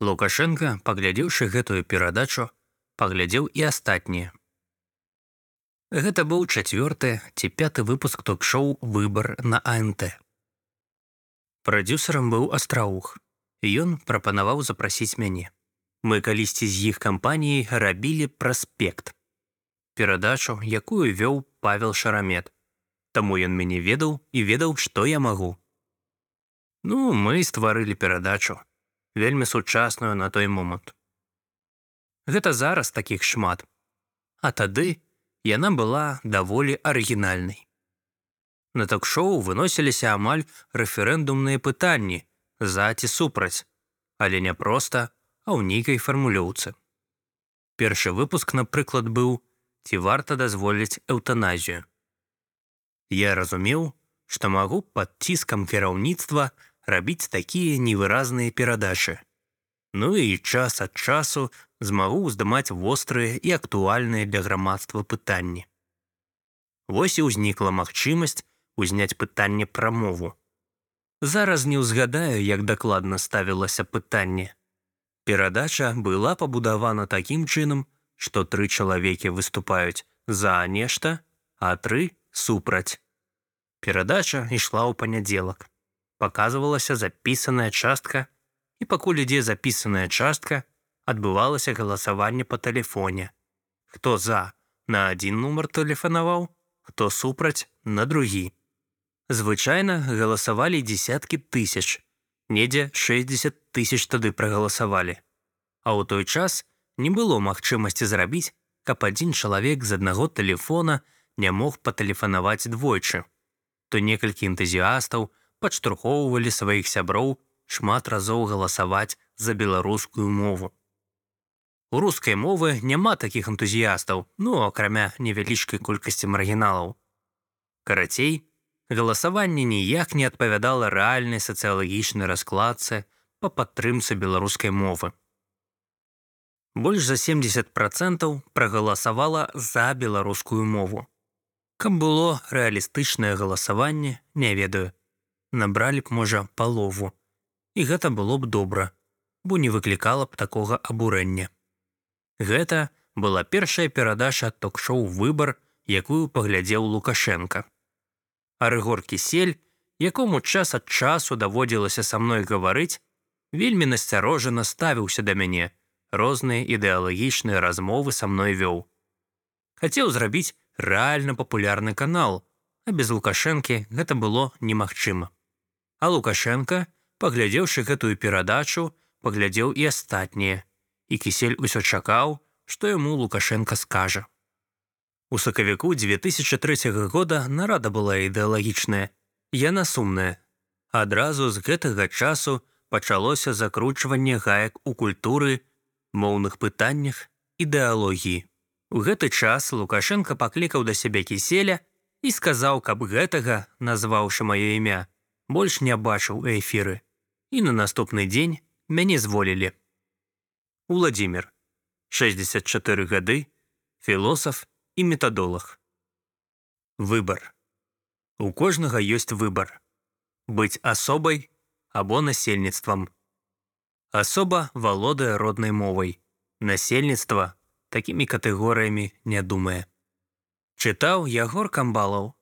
Лукашенко, паглядзеўшы гэтую перадачу, паглядзеў і астатнія. Гэта быў чацвёрты ці пяты выпуск ток-шоу выбар на АНТ. Прадюсерам быў астраух. Ён прапанаваў запрасіць мяне. Мы калісьці з іх кампаніяй рабілі праспект. Перадачу, якую вёў Павел Шарамет. Таму ён мяне ведаў і ведаў, што я магу. Ну, мы стварылі перадачу, вельмі сучасную на той момант. Гэта зараз такіх шмат. А тады яна была даволі арыгінальнай. На ток-шоу выносіліся амаль рэферэндумныя пытанні за ці супраць, але не проста, а ў нейкай фармулёўцы. Першы выпуск, напрыклад, быў, ці варта дазволіць эўтаназію. Я разумеў, што магу пад ціскам кіраўніцтва рабіць такія невыразныя перадачы. Ну і час ад часу змагу здымаць вострыя і актуальныя для грамадства пытанні. Вось і ўзнікла магчымасць узняць пытанне пра мову. Зараз не ўзгадаю, як дакладна ставілася пытанне. Перадача была пабудавана такім чынам, што тры чалавекі выступаюць за нешта, а тры супраць. Перадача ішла ў панядзелак. Паказвалася запісаная частка, і пакуль ідзе запісаная частка, адбывалася галасаванне па тэлефоне. Хто за на адзін нумар тэлефанаваў, хто супраць на другі. Звычайна галасавалі дзесяткі тысяч. Недзе 60 тысяч тады прагаласавалі. А ў той час не было магчымасці зрабіць, каб адзін чалавек з аднаго тэлефона не мог патэлефанаваць двойчы. То некалькі энтузіастаў падштурхоўвалі сваіх сяброў шмат разоў галасаваць за беларускую мову. У рускай мовы няма такіх энтузіястаў, ну акрамя невялічкай колькасці маргіналаў. Карацей, галасаванне ніяк не адпавядала рэальнай сацыялагічнай раскладцы па падтрымцы беларускай мовы. Больш за 70 процентаў прагаласавала за беларускую мову. Каб было рэалістычнае галасаванне, не ведаю. Набралі б, можа, палову. І гэта было б добра, бо не выклікала б такога абурэння. Гэта была першая перадача ток-шоу выбар, якую паглядзеў Лукашенко. А рыгор кісель, якому час ад часу даводзілася са мной гаварыць, вельмі насцярожана ставіўся да мяне, розныя ідэалагічныя размовы са мной вёў. Хацеў зрабіць рэальна папулярны канал, а без лукашэнкі гэта было немагчыма. А Лукашенко, паглядзеўшы гэтую перадачу, паглядзеў і астатнія, і кісель усё чакаў, што яму Лукашенко скажа. У сакавіку 2003 года нарада была ідэалагічная, яна сумная. Адразу з гэтага часу пачалося закручванне гаек у культуры, моўных пытаннях, ідэалогіі. У гэты час Лукашенко паклікаў да сябе кіселя і сказаў, каб гэтага, назваўшы маё імя, больш не бачыў эфіры. І на наступны дзень мяне зволілі. Уладзімир, 64 гады, філосаф, і метадолах. Выбар. У кожнага ёсць выбар. Быць асобай або насельніцтвам. Асоба валодае роднай мовай. Насельніцтва такімі катэгорыямі не думае. Чытаў Ягор Камбалаў